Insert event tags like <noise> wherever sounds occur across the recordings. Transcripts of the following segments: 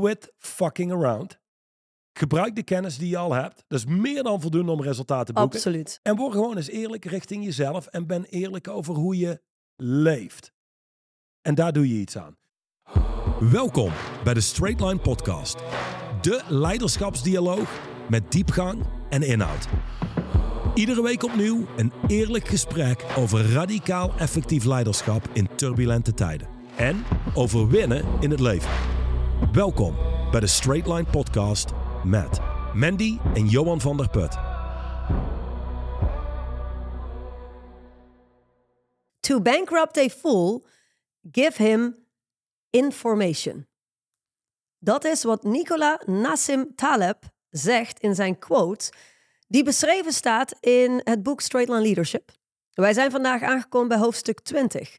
quit fucking around. Gebruik de kennis die je al hebt. Dat is meer dan voldoende om resultaten te boeken. Absoluut. En word gewoon eens eerlijk richting jezelf en ben eerlijk over hoe je leeft. En daar doe je iets aan. Welkom bij de Straight Line Podcast. De leiderschapsdialoog met diepgang en inhoud. Iedere week opnieuw een eerlijk gesprek over radicaal effectief leiderschap in turbulente tijden. En over winnen in het leven. Welkom bij de Straight Line Podcast met Mandy en Johan van der Put. To bankrupt a fool, give him information. Dat is wat Nicola Nassim Taleb zegt in zijn quote, die beschreven staat in het boek Straight Line Leadership. Wij zijn vandaag aangekomen bij hoofdstuk 20.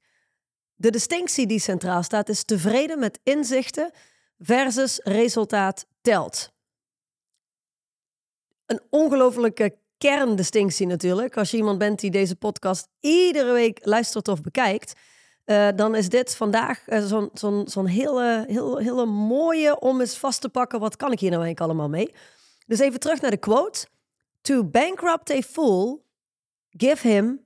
De distinctie die centraal staat is tevreden met inzichten versus resultaat telt. Een ongelofelijke kerndistinctie natuurlijk. Als je iemand bent die deze podcast iedere week luistert of bekijkt, uh, dan is dit vandaag uh, zo'n hele, hele, hele mooie om eens vast te pakken. Wat kan ik hier nou eigenlijk allemaal mee? Dus even terug naar de quote. To bankrupt a fool, give him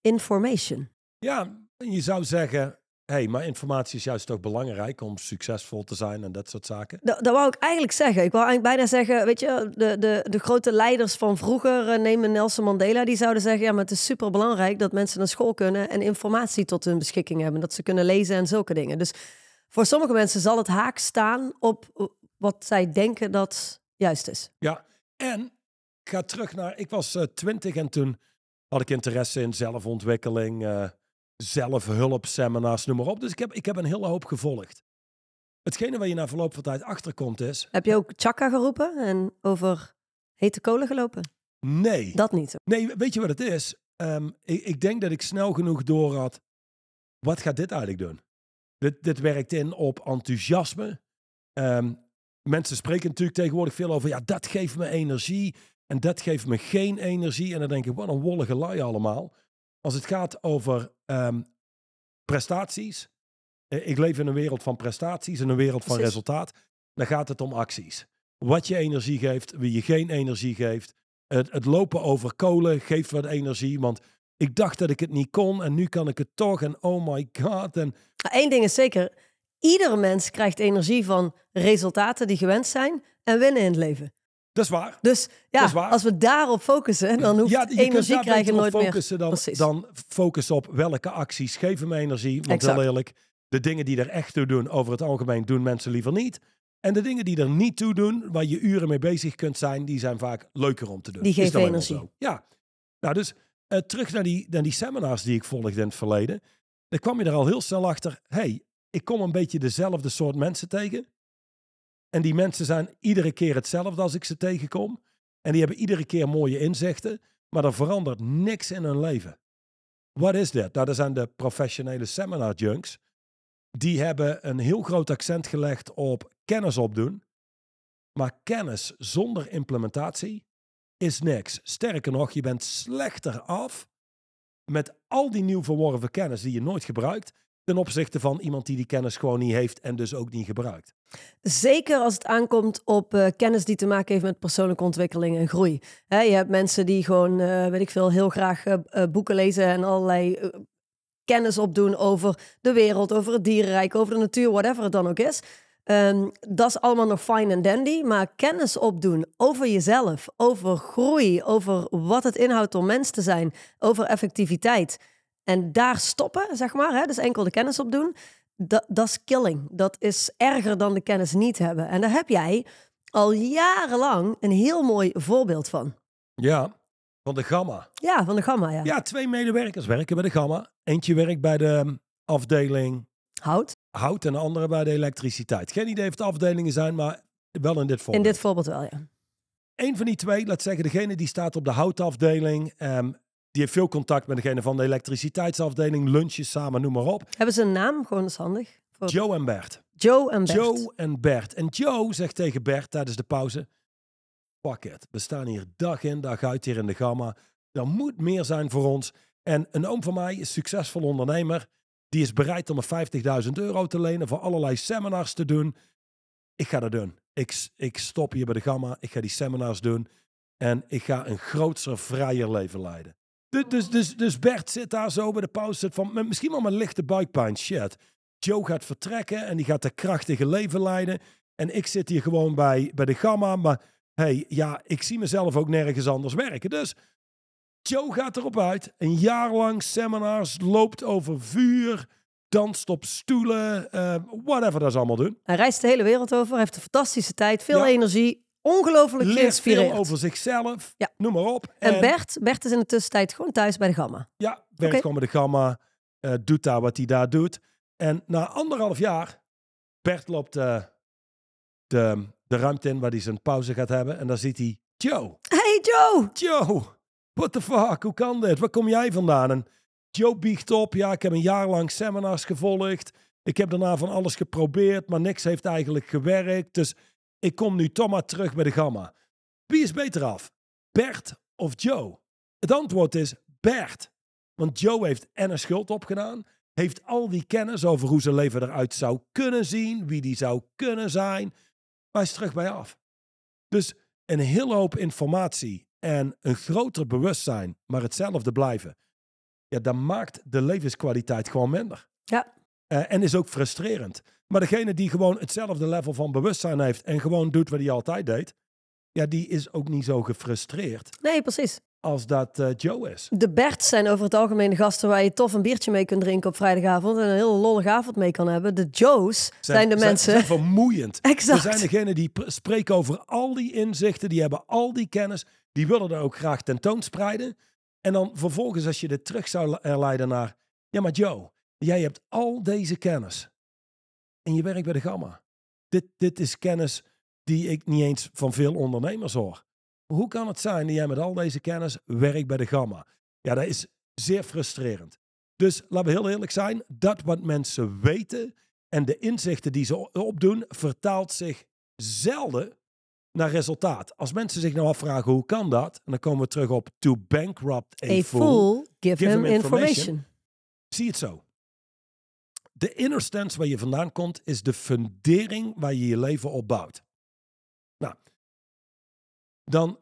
information. Ja, je zou zeggen, hey, maar informatie is juist toch belangrijk om succesvol te zijn en dat soort zaken. Dat, dat wou ik eigenlijk zeggen. Ik wou eigenlijk bijna zeggen, weet je, de, de, de grote leiders van vroeger, uh, nemen Nelson Mandela, die zouden zeggen, ja, maar het is super belangrijk dat mensen naar school kunnen en informatie tot hun beschikking hebben, dat ze kunnen lezen en zulke dingen. Dus voor sommige mensen zal het haak staan op wat zij denken dat juist is. Ja, en ik ga terug naar, ik was uh, twintig en toen had ik interesse in zelfontwikkeling, uh, zelfhulpseminars, noem maar op. Dus ik heb, ik heb een hele hoop gevolgd. Hetgene waar je na verloop van tijd achterkomt is... Heb je ook chakka geroepen en over hete kolen gelopen? Nee. Dat niet. Nee, weet je wat het is? Um, ik, ik, denk dat ik snel genoeg door had. Wat gaat dit eigenlijk doen? Dit, dit werkt in op enthousiasme. Um, mensen spreken natuurlijk tegenwoordig veel over, ja, dat geeft me energie en dat geeft me geen energie. En dan denk ik, wat een wollige lui allemaal. Als het gaat over um, prestaties, ik leef in een wereld van prestaties, in een wereld van Precies. resultaat, dan gaat het om acties. Wat je energie geeft, wie je geen energie geeft. Het, het lopen over kolen geeft wat energie, want ik dacht dat ik het niet kon en nu kan ik het toch en oh my god. En... Eén ding is zeker, iedere mens krijgt energie van resultaten die gewenst zijn en winnen in het leven. Dat is waar. Dus ja, als we daarop focussen, dan hoeft ja, energie krijgen nooit focussen meer. Dan, dan focus op welke acties geven me energie. Want exact. heel eerlijk, de dingen die er echt toe doen, over het algemeen doen mensen liever niet. En de dingen die er niet toe doen, waar je uren mee bezig kunt zijn, die zijn vaak leuker om te doen. Die geven energie. Ja. Nou, dus uh, terug naar die, naar die seminars die ik volgde in het verleden. Dan kwam je er al heel snel achter, hey, ik kom een beetje dezelfde soort mensen tegen. En die mensen zijn iedere keer hetzelfde als ik ze tegenkom. En die hebben iedere keer mooie inzichten, maar er verandert niks in hun leven. Wat is dit? Nou, dat zijn de professionele seminar junks. Die hebben een heel groot accent gelegd op kennis opdoen. Maar kennis zonder implementatie is niks. Sterker nog, je bent slechter af met al die nieuw verworven kennis die je nooit gebruikt ten opzichte van iemand die die kennis gewoon niet heeft en dus ook niet gebruikt. Zeker als het aankomt op uh, kennis die te maken heeft met persoonlijke ontwikkeling en groei. Je hebt mensen die gewoon, uh, weet ik veel, heel graag uh, boeken lezen en allerlei kennis opdoen over de wereld, over het dierenrijk, over de natuur, whatever het dan ook is. Um, dat is allemaal nog fine en dandy, maar kennis opdoen over jezelf, over groei, over wat het inhoudt om mens te zijn, over effectiviteit. En daar stoppen, zeg maar, hè, dus enkel de kennis opdoen, dat, dat is killing. Dat is erger dan de kennis niet hebben. En daar heb jij al jarenlang een heel mooi voorbeeld van. Ja, van de Gamma. Ja, van de Gamma, ja. Ja, twee medewerkers werken bij de Gamma. Eentje werkt bij de ehm, afdeling... Hout. Hout en de andere bij de elektriciteit. Geen idee of het afdelingen zijn, maar wel in dit voorbeeld. In dit voorbeeld wel, ja. Eén van die twee, laat zeggen, degene die staat op de houtafdeling... Um, die heeft veel contact met degene van de elektriciteitsafdeling, lunches samen, noem maar op. Hebben ze een naam? Gewoon is handig. Voor... Joe en Bert. Joe en Bert. Joe en Bert. En Joe zegt tegen Bert tijdens de pauze: Pak het. We staan hier dag in, dag uit hier in de gamma. Er moet meer zijn voor ons. En een oom van mij is succesvol ondernemer. Die is bereid om een 50.000 euro te lenen voor allerlei seminars te doen. ik ga dat doen. Ik, ik stop hier bij de Gamma, ik ga die seminars doen en ik ga een grootser, vrijer leven leiden. Dus, dus, dus, dus Bert zit daar zo bij de pauze, zit van, misschien wel met lichte buikpijn, shit. Joe gaat vertrekken en die gaat een krachtige leven leiden. En ik zit hier gewoon bij, bij de Gamma, maar hey, ja, ik zie mezelf ook nergens anders werken. Dus Joe gaat erop uit. Een jaar lang seminars, loopt over vuur, danst op stoelen, eh, whatever dat ze allemaal doen. Hij reist de hele wereld over, heeft een fantastische tijd, veel Ja. energie, ongelooflijk Leert veel over zichzelf, Ja. noem maar op. En Bert, Bert is in de tussentijd gewoon thuis bij de Gamma. Ja, Bert Oké. kwam bij de Gamma, eh, doet daar wat hij daar doet. En na anderhalf jaar, Bert loopt eh, de, de ruimte in waar hij zijn pauze gaat hebben. En dan ziet hij Joe. Hey Joe! Joe, what the fuck, hoe kan dit? Waar kom jij vandaan? En Joe biegt op, ja, ik heb een jaar lang seminars gevolgd. Ik heb daarna van alles geprobeerd, maar niks heeft eigenlijk gewerkt. Dus ik kom nu toch maar terug bij de Gamma. Wie is beter af? Bert of Joe? Het antwoord is Bert. Want Joe heeft en een schuld opgedaan. Heeft al die kennis over hoe zijn leven eruit zou kunnen zien. Wie die zou kunnen zijn. Maar hij is terug bij af. Dus een hele hoop informatie en een groter bewustzijn, maar hetzelfde blijven. Ja, dat maakt de levenskwaliteit gewoon minder. Ja. Eh, en is ook frustrerend. Maar degene die gewoon hetzelfde level van bewustzijn heeft en gewoon doet wat hij altijd deed, ja, die is ook niet zo gefrustreerd Nee, precies. als dat eh, Joe is. De Berts zijn over het algemeen de gasten waar je tof een biertje mee kunt drinken op vrijdagavond en een hele lollige avond mee kan hebben. De Joes zijn, de mensen. <laughs> Zijn vermoeiend. exact. Er zijn degenen die pr- spreken over al die inzichten, die hebben al die kennis, die willen dat ook graag tentoonspreiden. En dan vervolgens, als je dit terug zou herleiden naar, ja maar Joe, jij hebt al deze kennis en je werkt bij de Gamma. Dit, dit is kennis die ik niet eens van veel ondernemers hoor. Hoe kan het zijn dat jij met al deze kennis werkt bij de Gamma? Ja, dat is zeer frustrerend. Dus laten we heel eerlijk zijn, dat wat mensen weten en de inzichten die ze opdoen, vertaalt zich zelden naar resultaat. Als mensen zich nou afvragen hoe kan dat, en dan komen we terug op to bankrupt a, A fool, fool, give, give him him information. information. zie het zo. De inner stance waar je vandaan komt, is de fundering waar je je leven op bouwt. Nou, dan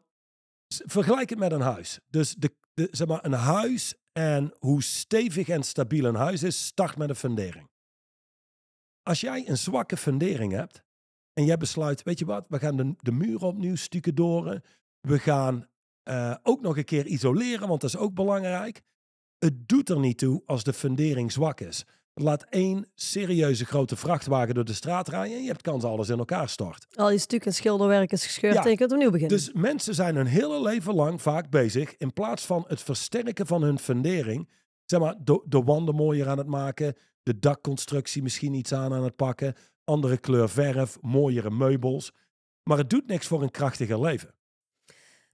vergelijk het met een huis. Dus de, de, zeg maar, een huis en hoe stevig en stabiel een huis is, start met een fundering. Als jij een zwakke fundering hebt en jij besluit, weet je wat, we gaan de, de muren opnieuw stukken doren. We gaan eh, ook nog een keer isoleren, want dat is ook belangrijk. Het doet er niet toe als de fundering zwak is. Laat één serieuze grote vrachtwagen door de straat rijden en je hebt kans dat alles in elkaar stort. Al je stuk en schilderwerk is gescheurd Ja. en je kunt opnieuw beginnen. Dus mensen zijn hun hele leven lang vaak bezig in plaats van het versterken van hun fundering, zeg maar, de, de wanden mooier aan het maken, de dakconstructie misschien iets aan aan het pakken, andere kleur verf, mooiere meubels. Maar het doet niks voor een krachtiger leven.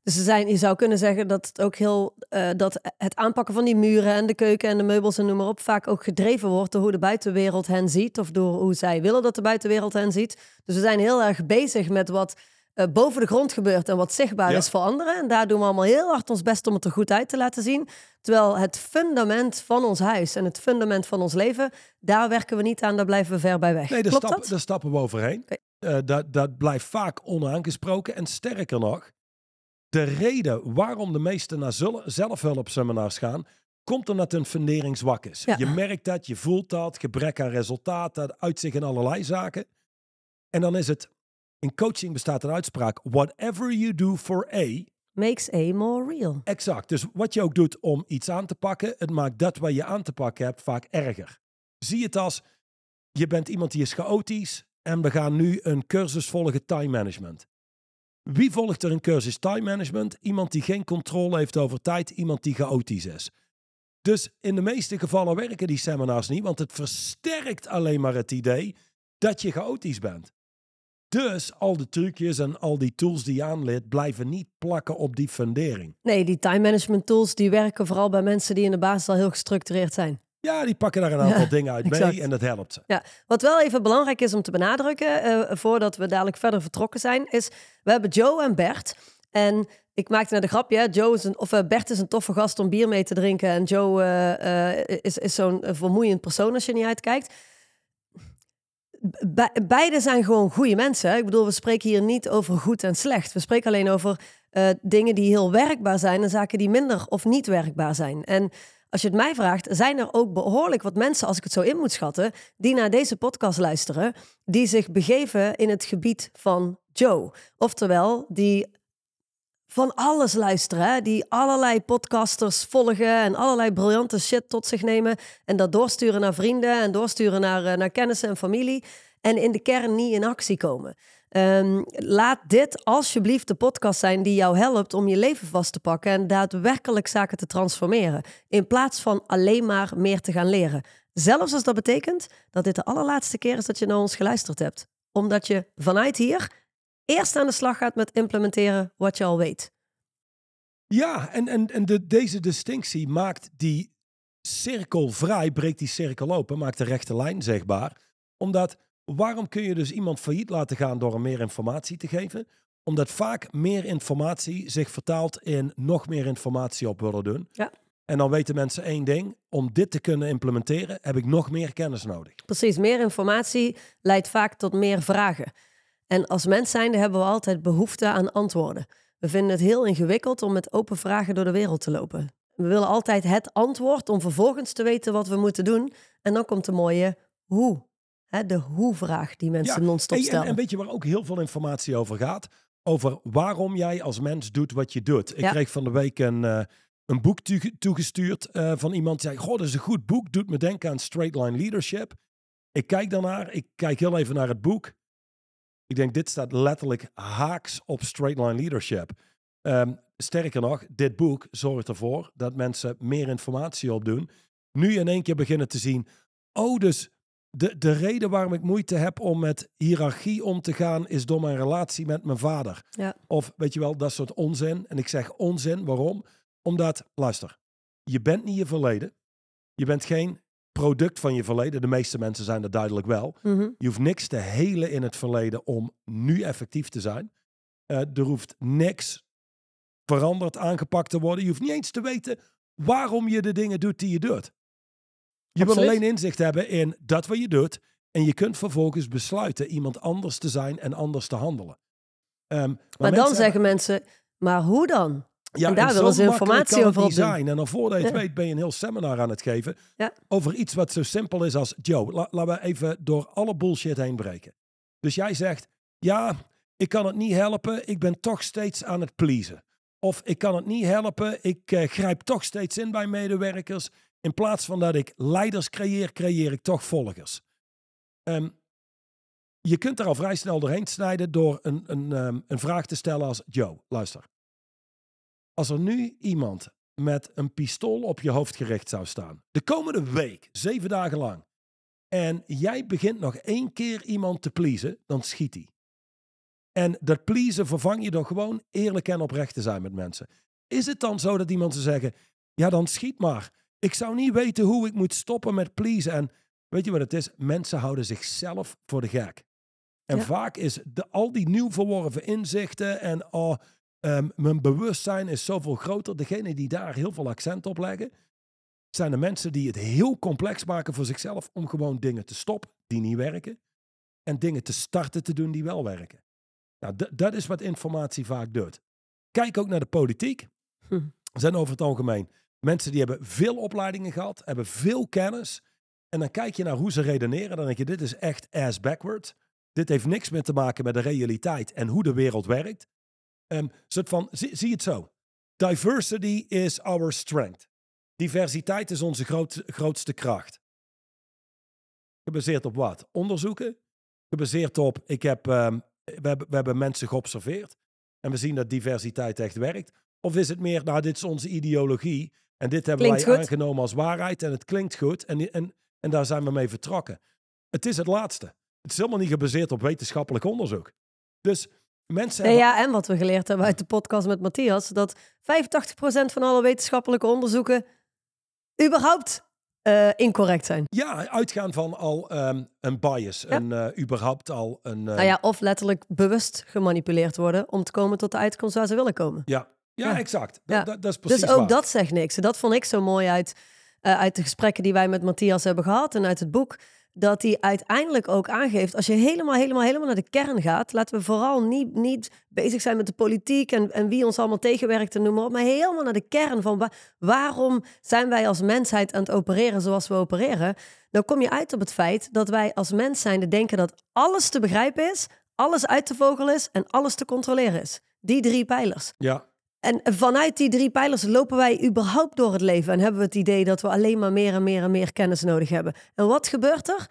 Dus ze zijn, je zou kunnen zeggen dat het ook heel eh, dat het aanpakken van die muren en de keuken en de meubels en noem maar op vaak ook gedreven wordt door hoe de buitenwereld hen ziet of door hoe zij willen dat de buitenwereld hen ziet. Dus we zijn heel erg bezig met wat eh, boven de grond gebeurt en wat zichtbaar Ja. is voor anderen. En daar doen we allemaal heel hard ons best om het er goed uit te laten zien. Terwijl het fundament van ons huis en het fundament van ons leven, daar werken we niet aan, daar blijven we ver bij weg. Nee, daar, Klopt stap, dat? daar stappen we overheen. Eh, dat, dat blijft vaak onaangesproken. En sterker nog, de reden waarom de meesten naar zelfhulpseminars gaan, komt omdat hun fundering zwak is. Ja. Je merkt dat, je voelt dat, gebrek aan resultaat, dat uit zich in allerlei zaken. En dan is het, in coaching bestaat een uitspraak, whatever you do for A, Makes A more real. Exact. Dus wat je ook doet om iets aan te pakken, het maakt dat wat je aan te pakken hebt vaak erger. Zie het als, je bent iemand die is chaotisch en we gaan nu een cursus volgen time management. Wie volgt er een cursus time management? Iemand die geen controle heeft over tijd, iemand die chaotisch is. Dus in de meeste gevallen werken die seminars niet, want het versterkt alleen maar het idee dat je chaotisch bent. Dus al de trucjes en al die tools die je aanleert blijven niet plakken op die fundering. Nee, die time management tools die werken vooral bij mensen die in de basis al heel gestructureerd zijn. Ja, die pakken daar een aantal Ja, dingen uit mee en dat helpt. Ja, wat wel even belangrijk is om te benadrukken, eh, voordat we dadelijk verder vertrokken zijn, is we hebben Joe en Bert. En ik maakte net een grapje, Joe is een, of eh, Bert is een toffe gast om bier mee te drinken. En Joe eh, is, is zo'n vermoeiend persoon als je niet uitkijkt. be- beide zijn gewoon goede mensen. Ik bedoel, we spreken hier niet over goed en slecht. We spreken alleen over dingen die heel werkbaar zijn en zaken die minder of niet werkbaar zijn. En als je het mij vraagt, zijn er ook behoorlijk wat mensen, als ik het zo in moet schatten, die naar deze podcast luisteren, die zich begeven in het gebied van Joe. Oftewel, die van alles luisteren, die allerlei podcasters volgen en allerlei briljante shit tot zich nemen en dat doorsturen naar vrienden en doorsturen naar, eh, naar kennissen en familie en in de kern niet in actie komen. Ehm, laat dit alsjeblieft de podcast zijn die jou helpt om je leven vast te pakken en daadwerkelijk zaken te transformeren. In plaats van alleen maar meer te gaan leren. Zelfs als dat betekent dat dit de allerlaatste keer is dat je naar ons geluisterd hebt. Omdat je vanuit hier eerst aan de slag gaat met implementeren wat je al weet. Ja, en, en, en de, deze distinctie maakt die cirkel vrij, breekt die cirkel open, maakt de rechte lijn zichtbaar. Omdat, waarom kun je dus iemand failliet laten gaan door hem meer informatie te geven? Omdat vaak meer informatie zich vertaalt in nog meer informatie op willen doen. Ja. En dan weten mensen één ding, om dit te kunnen implementeren heb ik nog meer kennis nodig. Precies, meer informatie leidt vaak tot meer vragen. En als mens zijnde hebben we altijd behoefte aan antwoorden. We vinden het heel ingewikkeld om met open vragen door de wereld te lopen. We willen altijd het antwoord om vervolgens te weten wat we moeten doen. En dan komt de mooie hoe. Hè, de hoe-vraag die mensen non-stop Hey, en, stellen. en weet je waar ook heel veel informatie over gaat? Over waarom jij als mens doet wat je doet. Ik Ja. kreeg van de week een, eh, een boek toege- toegestuurd eh, van iemand die zei... Goh, dat is een goed boek, doet me denken aan Straight Line Leadership. Ik kijk daarnaar, ik kijk heel even naar het boek. Ik denk, dit staat letterlijk haaks op Straight Line Leadership. Ehm, sterker nog, dit boek zorgt ervoor dat mensen meer informatie opdoen. Nu in één keer beginnen te zien... Oh, dus de, de reden waarom ik moeite heb om met hiërarchie om te gaan, is door mijn relatie met mijn vader. Ja. Of weet je wel, dat soort onzin. En ik zeg onzin, waarom? Omdat, luister, je bent niet je verleden. Je bent geen product van je verleden. De meeste mensen zijn dat duidelijk wel. Mhm. Je hoeft niks te helen in het verleden om nu effectief te zijn. Eh, er hoeft niks veranderd, aangepakt te worden. Je hoeft niet eens te weten waarom je de dingen doet die je doet. Je wil alleen inzicht hebben in dat wat je doet. En je kunt vervolgens besluiten iemand anders te zijn en anders te handelen. Ehm, Maar, dan hebben- zeggen mensen, maar hoe dan? ja, En daar zo willen ze informatie over zijn. En dan voordat je het Ja. weet ben je een heel seminar aan het geven. Ja. Over iets wat zo simpel is als... Joe, la- laten we even door alle bullshit heen breken. Dus jij zegt, ja, ik kan het niet helpen. Ik ben toch steeds aan het pleasen. Of ik kan het niet helpen. Ik eh, grijp toch steeds in bij medewerkers. In plaats van dat ik leiders creëer, creëer ik toch volgers. Ehm, je kunt er al vrij snel doorheen snijden door een, een, ehm, een vraag te stellen als... Joe, luister. Als er nu iemand met een pistool op je hoofd gericht zou staan, de komende week, zeven dagen lang, en jij begint nog één keer iemand te pleasen, dan schiet hij. En dat pleasen vervang je door gewoon eerlijk en oprecht te zijn met mensen. Is het dan zo dat iemand zou zeggen, ja dan schiet maar. Ik zou niet weten hoe ik moet stoppen met pleasen. En weet je wat het is? Mensen houden zichzelf voor de gek. En Ja. vaak is de, al die nieuw verworven inzichten en oh, ehm, mijn bewustzijn is zoveel groter. Degene die daar heel veel accent op leggen, zijn de mensen die het heel complex maken voor zichzelf om gewoon dingen te stoppen die niet werken en dingen te starten te doen die wel werken. Nou, dat is wat informatie vaak doet. Kijk ook naar de politiek. Hm. Zijn over het algemeen mensen die hebben veel opleidingen gehad, hebben veel kennis. En dan kijk je naar hoe ze redeneren. Dan denk je, dit is echt ass backward. Dit heeft niks meer te maken met de realiteit en hoe de wereld werkt. Ehm soort van, zie, zie het zo. Diversity is our strength. Diversiteit is onze groot, grootste kracht. Gebaseerd op wat? Onderzoeken. Gebaseerd op, ik heb, ehm, we, hebben, we hebben mensen geobserveerd. En we zien dat diversiteit echt werkt. Of is het meer, nou, dit is onze ideologie. En dit hebben Klinkt wij goed. aangenomen als waarheid. En het klinkt goed. En, en, en daar zijn we mee vertrokken. Het is het laatste. Het is helemaal niet gebaseerd op wetenschappelijk onderzoek. Dus mensen Nee, hebben... ja, en wat we geleerd hebben uit de podcast met Matthias, dat 85% van alle wetenschappelijke onderzoeken überhaupt eh, incorrect zijn. Ja, uitgaan van al ehm, een bias. Ja. Een, eh, überhaupt al een... eh, Nou ja, of letterlijk bewust gemanipuleerd worden om te komen tot de uitkomst waar ze willen komen. ja. Ja, exact. Dat, dat, dat is precies Dus ook waar. dat zegt niks. Dat vond ik zo mooi uit, eh, uit de gesprekken die wij met Matthias hebben gehad en uit het boek. dat hij uiteindelijk ook aangeeft, als je helemaal, helemaal, helemaal naar de kern gaat, laten we vooral niet, niet bezig zijn met de politiek en, en wie ons allemaal tegenwerkt en noem maar op, maar helemaal naar de kern van waarom zijn wij als mensheid aan het opereren zoals we opereren, dan kom je uit op het feit dat wij als mens zijnde denken dat alles te begrijpen is, alles uit te vogelen is en alles te controleren is. Die drie pijlers. Ja. En vanuit die drie pijlers lopen wij überhaupt door het leven en hebben we het idee dat we alleen maar meer en meer en meer kennis nodig hebben. En wat gebeurt er?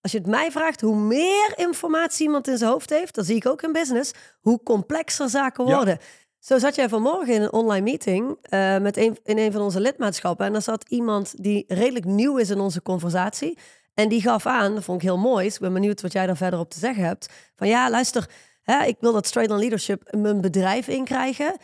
Als je het mij vraagt, hoe meer informatie iemand in zijn hoofd heeft, dat zie ik ook in business, hoe complexer zaken worden. Zo zat jij vanmorgen in een online meeting uh, met een, in een van onze lidmaatschappen. En daar zat iemand die redelijk nieuw is in onze conversatie. En die gaf aan, dat vond ik heel mooi. Ik ben benieuwd wat jij daar verder op te zeggen hebt. Van ja, luister, hè, ik wil dat straight on leadership mijn bedrijf inkrijgen.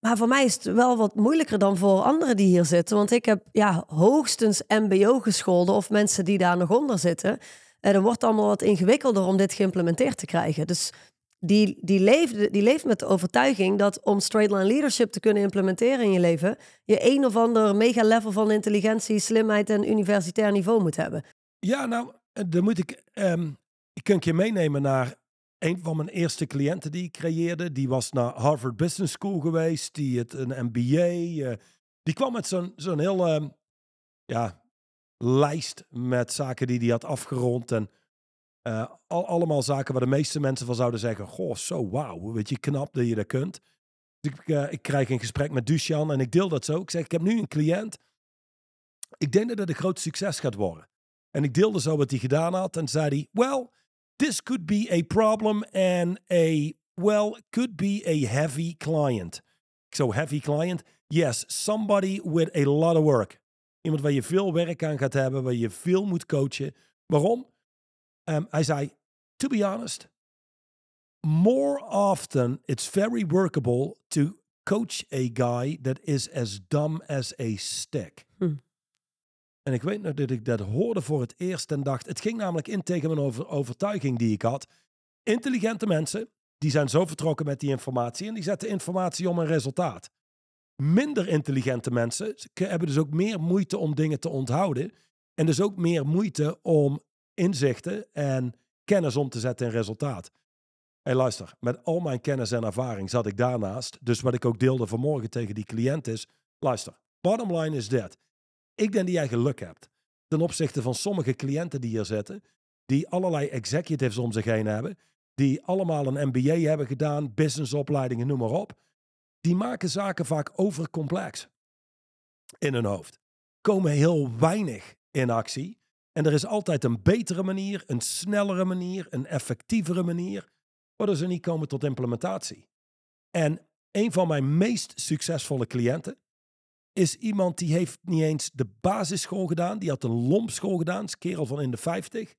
Maar voor mij is het wel wat moeilijker dan voor anderen die hier zitten. Want ik heb ja, hoogstens MBO gescholden of mensen die daar nog onder zitten. En dan wordt het allemaal wat ingewikkelder om dit geïmplementeerd te krijgen. Dus die, die, leeft, die leeft met de overtuiging dat om straight line leadership te kunnen implementeren in je leven, je een of ander mega level van intelligentie, slimheid en universitair niveau moet hebben. Ja, nou, eh, dan moet ik. Um, ik kan je meenemen naar een van mijn eerste cliënten die ik creëerde. Die was naar Harvard Business School geweest. Die het een MBA. Eh, die kwam met zo'n zo'n heel um, ja, lijst met zaken die hij had afgerond. En uh, al, allemaal zaken waar de meeste mensen van zouden zeggen: Goh, zo wauw, weet je, knap dat je dat kunt. Dus ik, uh, ik krijg een gesprek met Duchan en ik deel dat zo. Ik zeg: Ik heb nu een cliënt. Ik denk dat het een groot succes gaat worden. En ik deelde zo wat hij gedaan had. En zei hij: Well, this could be a problem and a, well, could be a heavy client. So, heavy client? Yes, somebody with a lot of work. Iemand waar je veel werk aan gaat hebben, waar je veel moet coachen. Waarom? Um, hij zei, to be honest, more often it's very workable to coach a guy that is as dumb as a stick. En ik weet nog dat ik dat hoorde voor het eerst en dacht, het ging namelijk in tegen mijn over, overtuiging die ik had. Intelligente mensen, die zijn zo vertrokken met die informatie en die zetten informatie om een resultaat. Minder intelligente mensen hebben dus ook meer moeite om dingen te onthouden en dus ook meer moeite om inzichten en kennis om te zetten in resultaat. Hé, luister, met al mijn kennis en ervaring zat ik daarnaast. Dus wat ik ook deelde vanmorgen tegen die cliënt is, luister, bottom line is dit. Ik denk dat jij geluk hebt ten opzichte van sommige cliënten die hier zitten, die allerlei executives om zich heen hebben, die allemaal een MBA hebben gedaan, businessopleidingen, noem maar op. Die maken zaken vaak overcomplex in hun hoofd. Komen heel weinig in actie. En er is altijd een betere manier, een snellere manier, een effectievere manier, waardoor ze niet komen tot implementatie. En een van mijn meest succesvolle cliënten is iemand die heeft niet eens de basisschool gedaan. Die had een lompschool gedaan, is kerel van in de 50.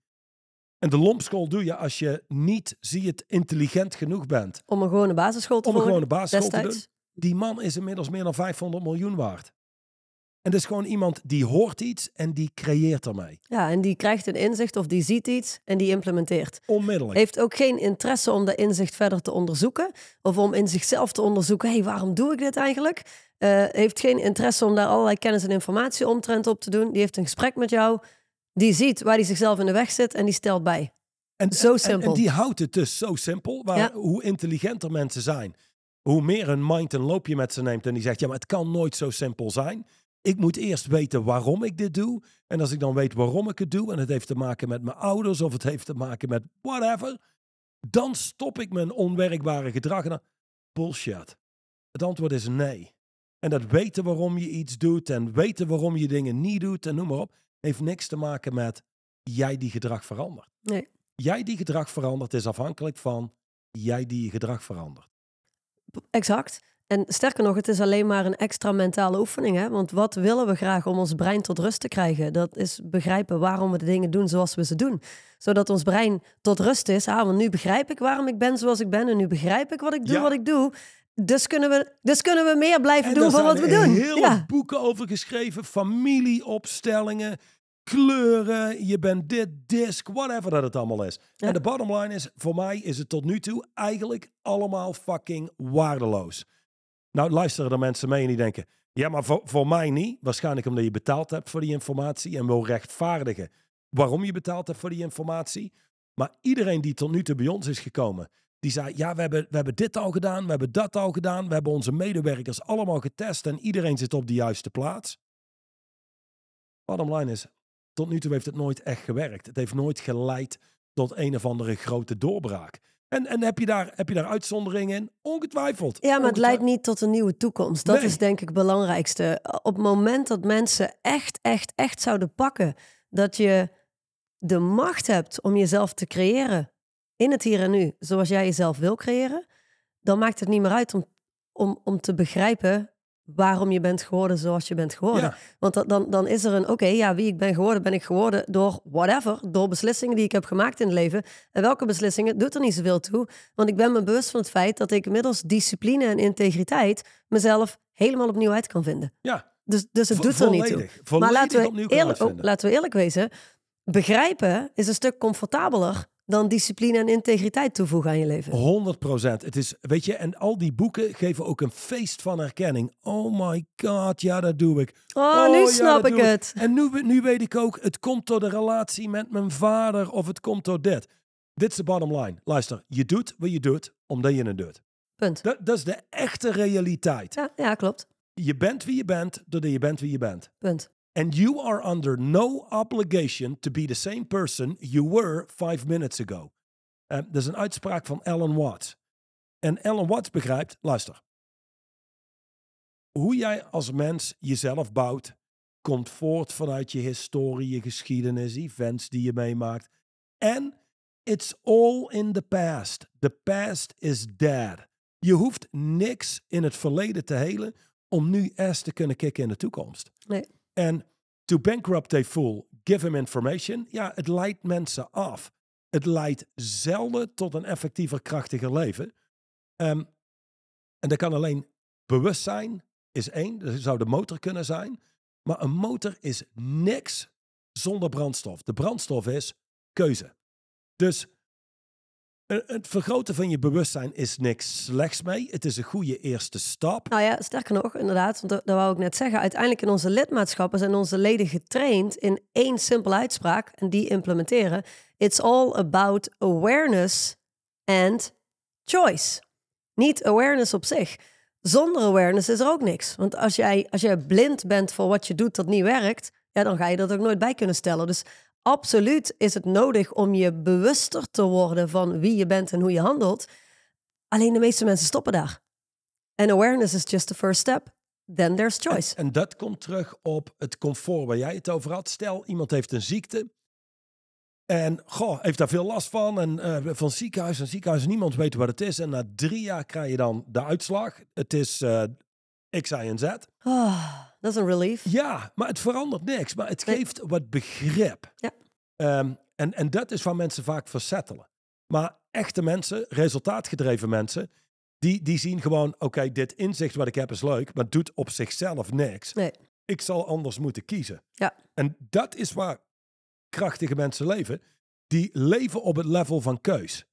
En de lompschool doe je als je niet, zie het, intelligent genoeg bent. Om een gewone basisschool te Om een gewone basisschool te doen. Die man is inmiddels meer dan 500 miljoen waard. En dat is gewoon iemand die hoort iets en die creëert ermee. Ja, en die krijgt een inzicht of die ziet iets en die implementeert. Onmiddellijk. Heeft ook geen interesse om dat inzicht verder te onderzoeken. Of om in zichzelf te onderzoeken, hé, hey, waarom doe ik dit eigenlijk? Uh, heeft geen interesse om daar allerlei kennis en informatie omtrent op te doen. Die heeft een gesprek met jou. Die ziet waar hij zichzelf in de weg zit en die stelt bij. En, zo simpel. En, die houdt het dus zo simpel. Waar, Hoe intelligenter mensen zijn, hoe meer hun mind een loopje met ze neemt. En die zegt, ja, maar het kan nooit zo simpel zijn. Ik moet eerst weten waarom ik dit doe. En als ik dan weet waarom ik het doe, en het heeft te maken met mijn ouders of het heeft te maken met whatever, dan stop ik mijn onwerkbare gedrag. En dan, bullshit. Het antwoord is nee. En dat weten waarom je iets doet en weten waarom je dingen niet doet en noem maar op, heeft niks te maken met jij die gedrag verandert. Nee. Jij die gedrag verandert is afhankelijk van jij die je gedrag verandert. Exact. En sterker nog, het is alleen maar een extra mentale oefening. Hè? Want wat willen we graag om ons brein tot rust te krijgen? Dat is begrijpen waarom we de dingen doen zoals we ze doen. Zodat ons brein tot rust is. Ah, want nu begrijp ik waarom ik ben zoals ik ben. En nu begrijp ik wat ik doe, wat ik doe. Dus kunnen we, dus kunnen we meer blijven doen van wat we doen. Er zijn heel boeken over geschreven. Familieopstellingen, kleuren, je bent dit, disc, whatever dat het allemaal is. En de bottom line is, voor mij is het tot nu toe eigenlijk allemaal fucking waardeloos. Nou, luisteren er mensen mee en die denken, ja, maar voor, voor mij niet. Waarschijnlijk omdat je betaald hebt voor die informatie en wil rechtvaardigen waarom je betaald hebt voor die informatie. Maar iedereen die tot nu toe bij ons is gekomen, die zei, ja, we hebben, we hebben dit al gedaan, we hebben dat al gedaan, we hebben onze medewerkers allemaal getest en iedereen zit op de juiste plaats. Bottom line is, tot nu toe heeft het nooit echt gewerkt. Het heeft nooit geleid tot een of andere grote doorbraak. En, en heb, je daar, heb je daar uitzonderingen in? Ongetwijfeld. Ja, maar het leidt niet tot een nieuwe toekomst. Dat Nee. is denk ik het belangrijkste. Op het moment dat mensen echt, echt, echt zouden pakken dat je de macht hebt om jezelf te creëren in het hier en nu, zoals jij jezelf wil creëren, dan maakt het niet meer uit om, om, om te begrijpen waarom je bent geworden zoals je bent geworden. Ja. Want dat- dan, dan is er een, oké, ja, wie ik ben geworden, ben ik geworden door whatever, door beslissingen die ik heb gemaakt in het leven. En welke beslissingen doet er niet zoveel toe. Want ik ben me bewust van het feit dat ik middels discipline en integriteit mezelf helemaal opnieuw uit kan vinden. Ja, Dus, dus het vo- doet er niet toe. volledig. Maar laten we, eerlijk, oh, laten we eerlijk wezen, begrijpen is een stuk comfortabeler dan discipline en integriteit toevoegen aan je leven. 100 procent. Het is, weet je, en al die boeken geven ook een feest van herkenning. Oh my god, ja, dat doe ik. Oh, nu ja, snap ik het. En nu, nu weet ik ook, het komt door de relatie met mijn vader of het komt door dit. Dit is de bottom line. Luister, je doet wat je doet omdat je het doet. Punt. Dat, dat is de echte realiteit. Ja, ja, klopt. Je bent wie je bent doordat je bent wie je bent. Punt. And you are under no obligation to be the same person you were five minutes ago. Eh, dat is een uitspraak van Alan Watts. En Alan Watts begrijpt, luister. Hoe jij als mens jezelf bouwt, komt voort vanuit je historie, je geschiedenis, events die je meemaakt. En it's all in the past. The past is dead. Je hoeft niks in het verleden te helen om nu eerst te kunnen kicken in de toekomst. Nee. En to bankrupt a fool, give him information. Ja, het leidt mensen af. Het leidt zelden tot een effectiever, krachtiger leven. Ehm, en dat kan alleen bewustzijn, is één. Dat zou de motor kunnen zijn. Maar een motor is niks zonder brandstof. De brandstof is keuze. Dus het vergroten van je bewustzijn is niks slechts mee. Het is een goede eerste stap. Nou ja, sterker nog, inderdaad, want dat, dat wou ik net zeggen. Uiteindelijk in onze lidmaatschappen zijn onze leden getraind in één simpele uitspraak en die implementeren. It's all about awareness and choice. Niet awareness op zich. Zonder awareness is er ook niks. Want als jij, als jij blind bent voor wat je doet dat niet werkt, ja, dan ga je dat ook nooit bij kunnen stellen. Dus absoluut is het nodig om je bewuster te worden van wie je bent en hoe je handelt. Alleen de meeste mensen stoppen daar. En awareness is just the first step. Then there's choice. En, en dat komt terug op het comfort waar jij het over had. Stel, iemand heeft een ziekte. En goh, heeft daar veel last van. En eh, van ziekenhuis en ziekenhuis. Niemand weet wat het is. En na drie jaar krijg je dan de uitslag. Het is eh, X, Y en Z. Ah, dat is een relief. Ja, maar het verandert niks. Maar het geeft wat begrip. Ja. Ehm, en, en dat is waar mensen vaak versettelen. Maar echte mensen, resultaatgedreven mensen, die, die zien gewoon, oké, dit inzicht wat ik heb is leuk, maar doet op zichzelf niks. Nee. Ik zal anders moeten kiezen. Ja. En dat is waar krachtige mensen leven. Die leven op het level van keus.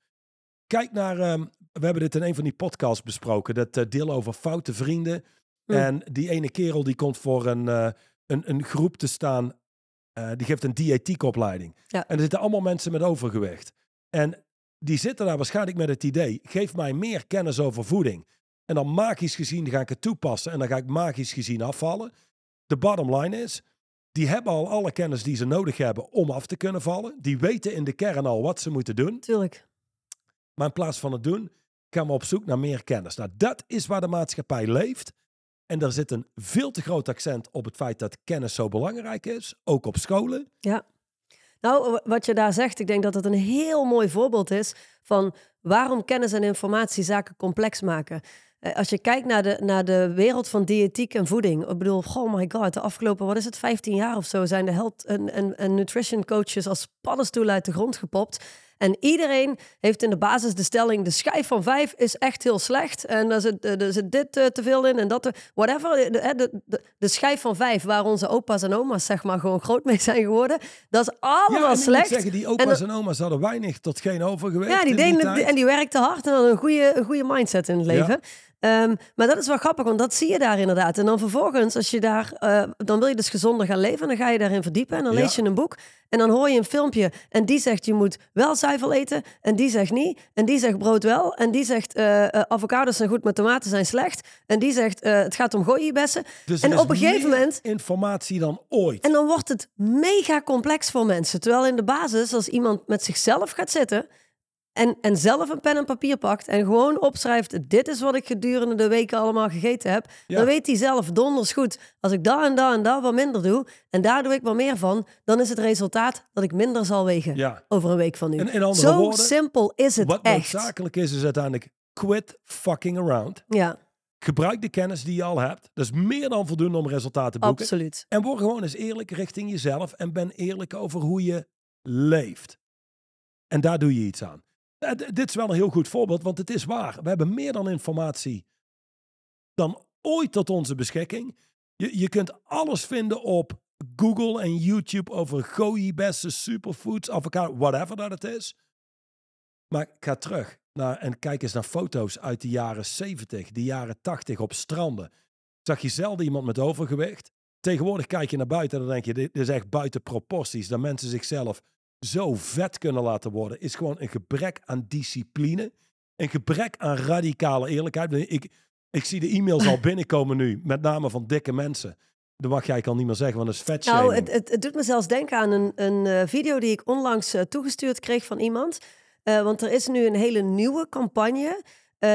Kijk naar, ehm, we hebben dit in een van die podcasts besproken, dat eh, deel over foute vrienden. Hm. En die ene kerel die komt voor een, eh, een, een groep te staan, eh, die geeft een diëtiekopleiding. Ja. En er zitten allemaal mensen met overgewicht. En die zitten daar waarschijnlijk met het idee, geef mij meer kennis over voeding. En dan magisch gezien ga ik het toepassen en dan ga ik magisch gezien afvallen. De bottom line is, die hebben al alle kennis die ze nodig hebben om af te kunnen vallen. Die weten in de kern al wat ze moeten doen. Tuurlijk. Maar in plaats van het doen, gaan we op zoek naar meer kennis. Nou, dat is waar de maatschappij leeft. En er zit een veel te groot accent op het feit dat kennis zo belangrijk is, ook op scholen. Ja. Nou, wat je daar zegt, ik denk dat het een heel mooi voorbeeld is van waarom kennis en informatie zaken complex maken. Eh, Als je kijkt naar de, naar de wereld van diëtiek en voeding. Ik bedoel, oh my god, de afgelopen, wat is het, 15 jaar of zo zijn de health en, en, en nutrition coaches als paddenstoelen uit de grond gepopt. En iedereen heeft in de basis de stelling: de schijf van vijf is echt heel slecht. En er zit, er zit dit eh, te veel in en dat. te- whatever. De, de, de, de schijf van vijf, waar onze opa's en oma's zeg maar gewoon groot mee zijn geworden. Dat is allemaal ja, en slecht. zeggen, die opa's en, oma's hadden weinig tot geen overgewicht ja, die deden en die werkten hard en hadden een goede, een goede mindset in het leven. Ehm, maar dat is wel grappig, want dat zie je daar inderdaad. En dan vervolgens, als je daar, eh, dan wil je dus gezonder gaan leven. En dan ga je daarin verdiepen en dan Ja. lees je een boek. En dan hoor je een filmpje en die zegt je moet wel zuivel eten. En die zegt niet. En die zegt brood wel. En die zegt eh, avocados zijn goed, maar tomaten zijn slecht. En die zegt het gaat om gooienbessen. Dus En is op een gegeven meer moment- informatie dan ooit. En dan wordt het mega complex voor mensen. Terwijl in de basis, als iemand met zichzelf gaat zitten en, en zelf een pen en papier pakt en gewoon opschrijft: Dit is wat ik gedurende de weken allemaal gegeten heb. Ja. Dan weet hij zelf donders goed. Als ik dat en dat en dat wat minder doe en daar doe ik wat meer van, dan is het resultaat dat ik minder zal wegen ja. over een week van nu. En in andere Zo woorden, simpel is het Wat echt. noodzakelijk is, is uiteindelijk quit fucking around. Ja, Gebruik de kennis die je al hebt. Dat is meer dan voldoende om resultaten te boeken. absoluut. En word gewoon eens eerlijk richting jezelf en ben eerlijk over hoe je leeft. En daar doe je iets aan. Eh, dit is wel een heel goed voorbeeld, want het is waar. We hebben meer dan informatie dan ooit tot onze beschikking. Je, je kunt alles vinden op Google en YouTube over gooibessen, superfoods, avocado, whatever dat het is. Maar ga terug naar, en kijk eens naar foto's uit de jaren 70, de jaren 80 op stranden. Zag je zelden iemand met overgewicht. Tegenwoordig kijk je naar buiten en dan denk je, dit is echt buiten proporties. Dat mensen zichzelf zo vet kunnen laten worden, is gewoon een gebrek aan discipline. Een gebrek aan radicale eerlijkheid. Ik, ik zie de e-mails al <laughs> binnenkomen nu, met name van dikke mensen. Dat mag jij al niet meer zeggen, want dat is vet Nou, het, het, het doet me zelfs denken aan een, een eh, video die ik onlangs eh, toegestuurd kreeg van iemand. Eh, want er is nu een hele nieuwe campagne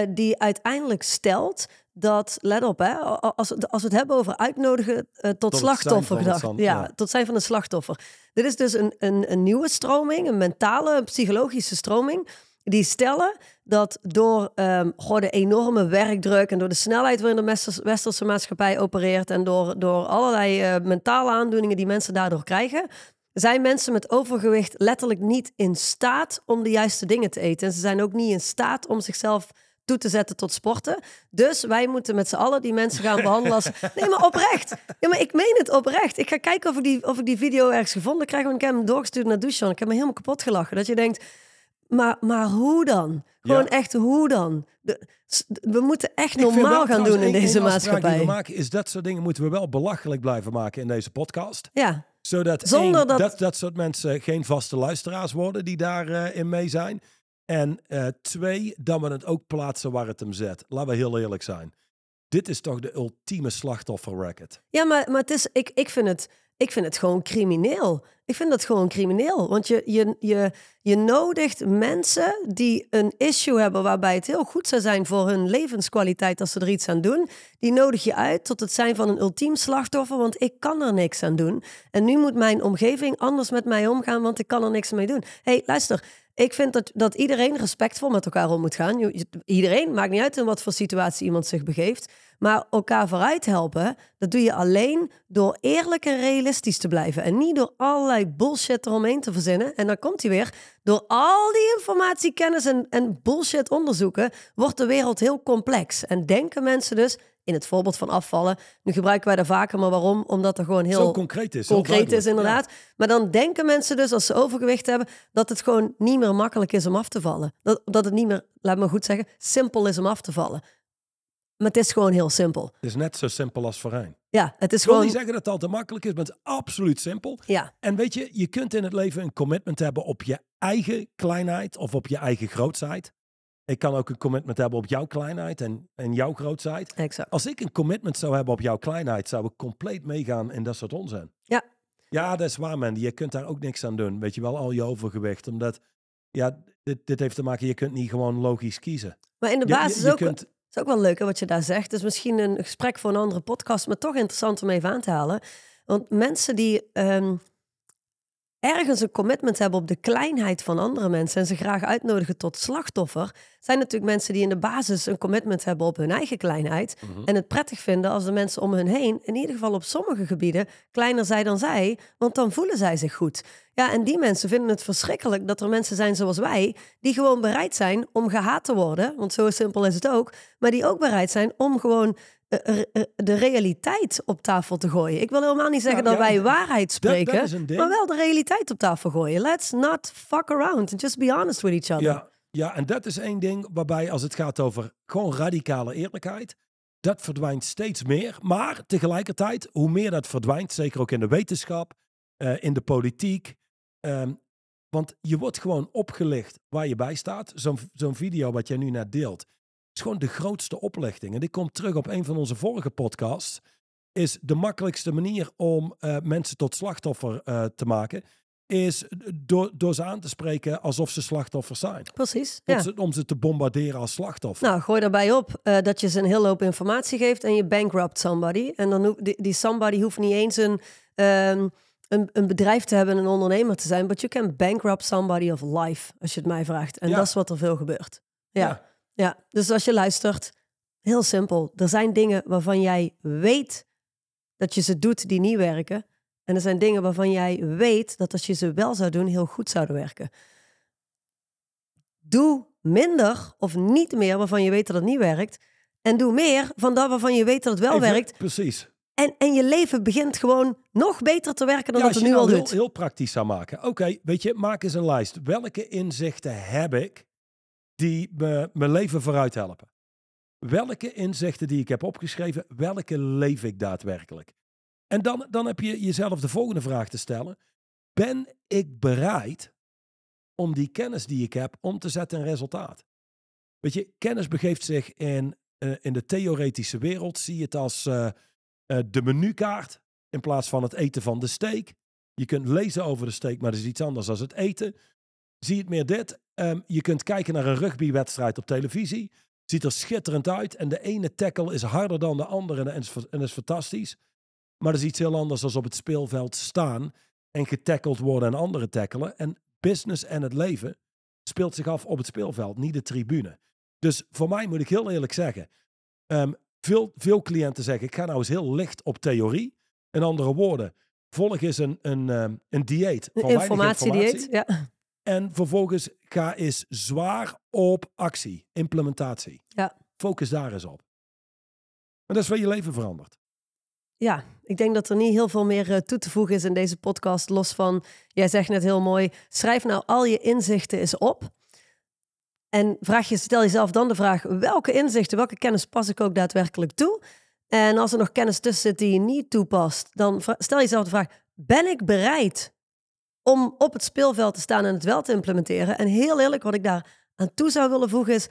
die uiteindelijk stelt dat, let op, hè, als, we- als we het hebben over uitnodigen eh, tot, het zijn slachtoffer van het gedacht. zand, ja, ja. tot zijn van een slachtoffer. Dit is dus een, een, een nieuwe stroming, een mentale, een psychologische stroming. Die stellen dat door ehm, goh, de enorme werkdruk en door de snelheid waarin de westers- westerse maatschappij opereert en door, door allerlei eh, mentale aandoeningen die mensen daardoor krijgen, zijn mensen met overgewicht letterlijk niet in staat om de juiste dingen te eten. En ze zijn ook niet in staat om zichzelf toe te zetten tot sporten. Dus wij moeten met z'n allen die mensen gaan behandelen als... <laughs> Nee, maar oprecht. Ja, maar ik meen het oprecht. Ik ga kijken of ik die, of ik die video ergens gevonden krijg. Want ik heb hem doorgestuurd naar Dusan. Ik heb me helemaal kapot gelachen. Dat je denkt, maar, maar hoe dan? Gewoon Ja. echt hoe dan? De- we moeten echt normaal gaan doen in deze afspraak die maatschappij. We maken, is dat soort dingen moeten we wel belachelijk blijven maken in deze podcast. Ja, Zodat Zonder één, dat- dat... Dat, soort mensen geen vaste luisteraars worden die daarin in mee zijn. En eh, twee, dat we het ook plaatsen waar het hem zet. Laten we heel eerlijk zijn. Dit is toch de ultieme slachtofferracket. Ja, maar, maar het is, ik, ik, vind het, ik vind het gewoon crimineel. Ik vind dat gewoon crimineel. Want je, je, je, je nodigt mensen die een issue hebben waarbij het heel goed zou zijn voor hun levenskwaliteit als ze er iets aan doen. Die nodig je uit tot het zijn van een ultiem slachtoffer, want ik kan er niks aan doen. En nu moet mijn omgeving anders met mij omgaan, want ik kan er niks mee doen. hey, luister. Ik vind dat, dat iedereen respectvol met elkaar om moet gaan. Iedereen, maakt niet uit in wat voor situatie iemand zich begeeft. Maar elkaar vooruit helpen, dat doe je alleen door eerlijk en realistisch te blijven. En niet door allerlei bullshit eromheen te verzinnen. En dan komt hij weer. Door al die informatie, kennis en, en bullshit onderzoeken, wordt de wereld heel complex. En denken mensen dus, in het voorbeeld van afvallen, nu gebruiken wij dat vaker, maar waarom? Omdat er gewoon heel Zo concreet is. concreet is inderdaad. Maar dan denken mensen dus als ze overgewicht hebben dat het gewoon niet meer makkelijk is om af te vallen. Dat, dat het niet meer, laat me goed zeggen, simpel is om af te vallen. Maar het is gewoon heel simpel. Het is net zo simpel als voorheen. Ja, het is Ik wil gewoon. niet zeggen dat het altijd makkelijk is, maar het is absoluut simpel. Ja, En weet je, je kunt in het leven een commitment hebben op je eigen kleinheid of op je eigen grootsheid. Ik kan ook een commitment hebben op jouw kleinheid en, en jouw grootsheid. exact. Als ik een commitment zou hebben op jouw kleinheid, zou ik compleet meegaan in dat soort onzin. Ja. Ja, dat is waar, man. Je kunt daar ook niks aan doen. Weet je wel, al je overgewicht. Omdat, ja, dit, dit heeft te maken, je kunt niet gewoon logisch kiezen. Maar in de Je- je- basis je ook, kunt- is ook wel leuk hè, wat je daar zegt. Het is misschien een gesprek voor een andere podcast, maar toch interessant om even aan te halen. Want mensen die ehm, ergens een commitment hebben op de kleinheid van andere mensen en ze graag uitnodigen tot slachtoffer, zijn natuurlijk mensen die in de basis een commitment hebben op hun eigen kleinheid Mhm. en het prettig vinden als de mensen om hun heen, in ieder geval op sommige gebieden, kleiner zijn dan zij, want dan voelen zij zich goed. Ja, en die mensen vinden het verschrikkelijk dat er mensen zijn zoals wij, die gewoon bereid zijn om gehaat te worden, want zo simpel is het ook, maar die ook bereid zijn om gewoon de realiteit op tafel te gooien. Ik wil helemaal niet zeggen Nou, dat ja, wij waarheid spreken, dat maar wel de realiteit op tafel gooien. Let's not fuck around and just be honest with each other. Ja, Ja, en dat is één ding waarbij als het gaat over gewoon radicale eerlijkheid, dat verdwijnt steeds meer. Maar tegelijkertijd, hoe meer dat verdwijnt, zeker ook in de wetenschap, eh, in de politiek, ehm, want je wordt gewoon opgelicht waar je bij staat. Zo'n zo'n video wat jij nu net deelt, is gewoon de grootste oplichting. En dit komt terug op een van onze vorige podcasts. Is de makkelijkste manier om eh, mensen tot slachtoffer eh, te maken, is door, door ze aan te spreken alsof ze slachtoffers zijn. Precies. Om, Ja. ze, om ze te bombarderen als slachtoffer. Nou, gooi daarbij op eh, dat je ze een hele hoop informatie geeft en je bankrupt somebody. En dan die, die somebody hoeft niet eens een, ehm, een, een bedrijf te hebben, een ondernemer te zijn, but you can bankrupt somebody of life, als je het mij vraagt. En Ja. dat is wat er veel gebeurt. Ja. Ja. Ja. Dus als je luistert, heel simpel. Er zijn dingen waarvan jij weet dat je ze doet die niet werken. En er zijn dingen waarvan jij weet dat als je ze wel zou doen, heel goed zouden werken. Doe minder of niet meer waarvan je weet dat het niet werkt. En doe meer van dat waarvan je weet dat het wel Even- werkt. Precies. En, en je leven begint gewoon nog beter te werken dan Ja, dat het je nu al nou heel, doet. heel praktisch zou maken. Oké, weet je, maak eens een lijst. Welke inzichten heb ik die me, mijn leven vooruit helpen? Welke inzichten die ik heb opgeschreven, welke leef ik daadwerkelijk? En dan, dan heb je jezelf de volgende vraag te stellen. Ben ik bereid om die kennis die ik heb om te zetten in resultaat? Weet je, kennis begeeft zich in, eh, in de theoretische wereld. Zie je het als eh, eh, de menukaart in plaats van het eten van de steak. Je kunt lezen over de steak, maar dat is iets anders dan het eten. Zie het meer dit. Ehm, je kunt kijken naar een rugbywedstrijd op televisie. Ziet er schitterend uit. En de ene tackle is harder dan de andere en is, en is fantastisch. Maar dat is iets heel anders dan op het speelveld staan en getackeld worden en anderen tackelen. En business en het leven speelt zich af op het speelveld, niet de tribune. Dus voor mij moet ik heel eerlijk zeggen, ehm, veel, veel cliënten zeggen, ik ga nou eens heel licht op theorie. In andere woorden, volg eens een, een, ehm, een dieet van Informatiedieet. informatie. Ja. En vervolgens ga eens zwaar op actie, implementatie. Ja. Focus daar eens op. En dat is waar je leven verandert. ja, ik denk dat er niet heel veel meer eh, toe te voegen is in deze podcast. Los van, jij zegt net heel mooi, schrijf nou al je inzichten eens op. En vraag je, stel jezelf dan de vraag, welke inzichten, welke kennis pas ik ook daadwerkelijk toe? En als er nog kennis tussen zit die je niet toepast, dan stel jezelf de vraag, ben ik bereid om op het speelveld te staan en het wel te implementeren? En heel eerlijk, wat ik daar aan toe zou willen voegen is,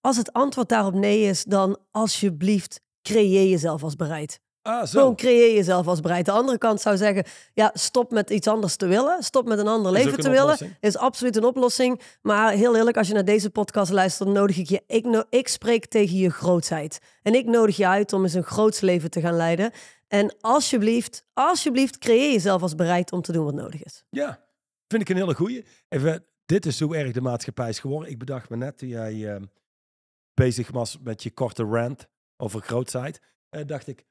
als het antwoord daarop nee is, dan alsjeblieft creëer jezelf als bereid. Ah, zo. Gewoon creëer jezelf als bereid. De andere kant zou zeggen, ja, stop met iets anders te willen. Stop met een ander leven te willen. Is absoluut een oplossing. Maar heel eerlijk, als je naar deze podcast luistert, nodig ik je. Ik, no- ik spreek tegen je grootsheid. En ik nodig je uit om eens een groots leven te gaan leiden. En alsjeblieft, alsjeblieft, creëer jezelf als bereid om te doen wat nodig is. Ja, vind ik een hele goeie. Even, dit is hoe erg de maatschappij is geworden. Ik bedacht me net toen jij ehm, bezig was met je korte rant over grootheid. eh, dacht ik,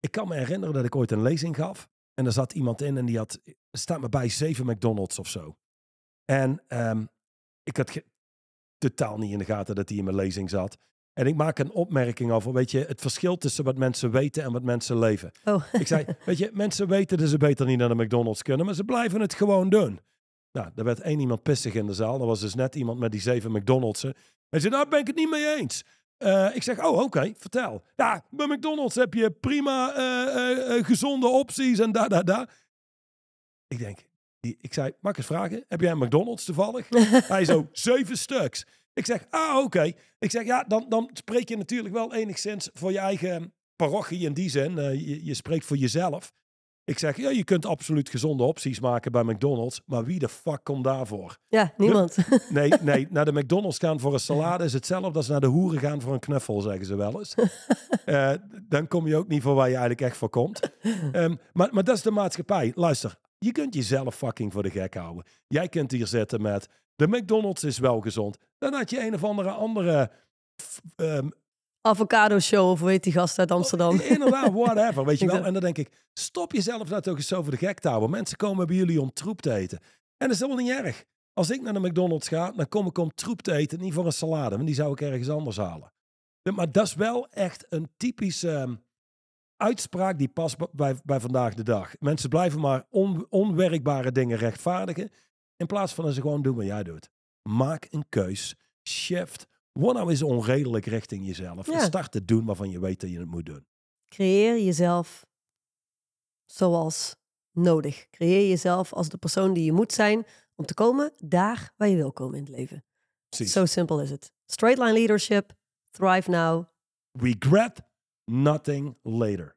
ik kan me herinneren dat ik ooit een lezing gaf. En er zat iemand in en die had, staat me bij, zeven McDonald's of zo. En ehm, ik had totaal niet in de gaten dat hij in mijn lezing zat. En ik maak een opmerking over, weet je, het verschil tussen wat mensen weten en wat mensen leven. Oh, Ik zei, <laughs> weet je, mensen weten dat ze beter niet naar de McDonald's kunnen, maar ze blijven het gewoon doen. Nou, er werd één iemand pissig in de zaal. Er was dus net iemand met die zeven McDonald's'en. Hij zei, nou ben ik het niet mee eens. Eh, ik zeg, oh oké, vertel. Ja, bij McDonald's heb je prima eh, eh, gezonde opties en da, da, da. Ik denk, die, ik zei, mag ik eens vragen? Heb jij een McDonald's toevallig? <laughs> Hij zo, zeven stuks. Ik zeg, ah oké. Ik zeg, ja, dan, dan spreek je natuurlijk wel enigszins voor je eigen parochie in die zin. Eh, je, je spreekt voor jezelf. Ik zeg, ja, je kunt absoluut gezonde opties maken bij McDonald's. Maar wie de fuck komt daarvoor? ja, niemand. <laughs> Nee, nee, <laughs> naar de McDonald's gaan voor een salade is hetzelfde als naar de hoeren gaan voor een knuffel, zeggen ze wel eens. <laughs> Eh, dan kom je ook niet voor waar je eigenlijk echt voor komt. Ehm, maar, maar dat is de maatschappij. Luister, je kunt jezelf fucking voor de gek houden. Jij kunt hier zitten met, de McDonald's is wel gezond. Dan had je een of andere andere... ehm, Avocado show, of weet die gast uit Amsterdam. Inderdaad, whatever, weet je wel. <laughs> En dan denk ik, stop jezelf nou toch eens zo voor de gek te houden. Mensen komen bij jullie om troep te eten. En dat is helemaal niet erg. Als ik naar de McDonald's ga, dan kom ik om troep te eten, niet voor een salade. Want die zou ik ergens anders halen. Maar dat is wel echt een typische ehm, uitspraak die past bij, bij vandaag de dag. Mensen blijven maar on- onwerkbare dingen rechtvaardigen. In plaats van dat ze gewoon doen wat jij doet. Maak een keus. shift. Word nou eens onredelijk richting jezelf. Ja. start te doen waarvan je weet dat je het moet doen. Creëer jezelf zoals nodig. Creëer jezelf als de persoon die je moet zijn om te komen daar waar je wil komen in het leven. Precies. So simple is it. Straight line leadership. Thrive now. Regret nothing later.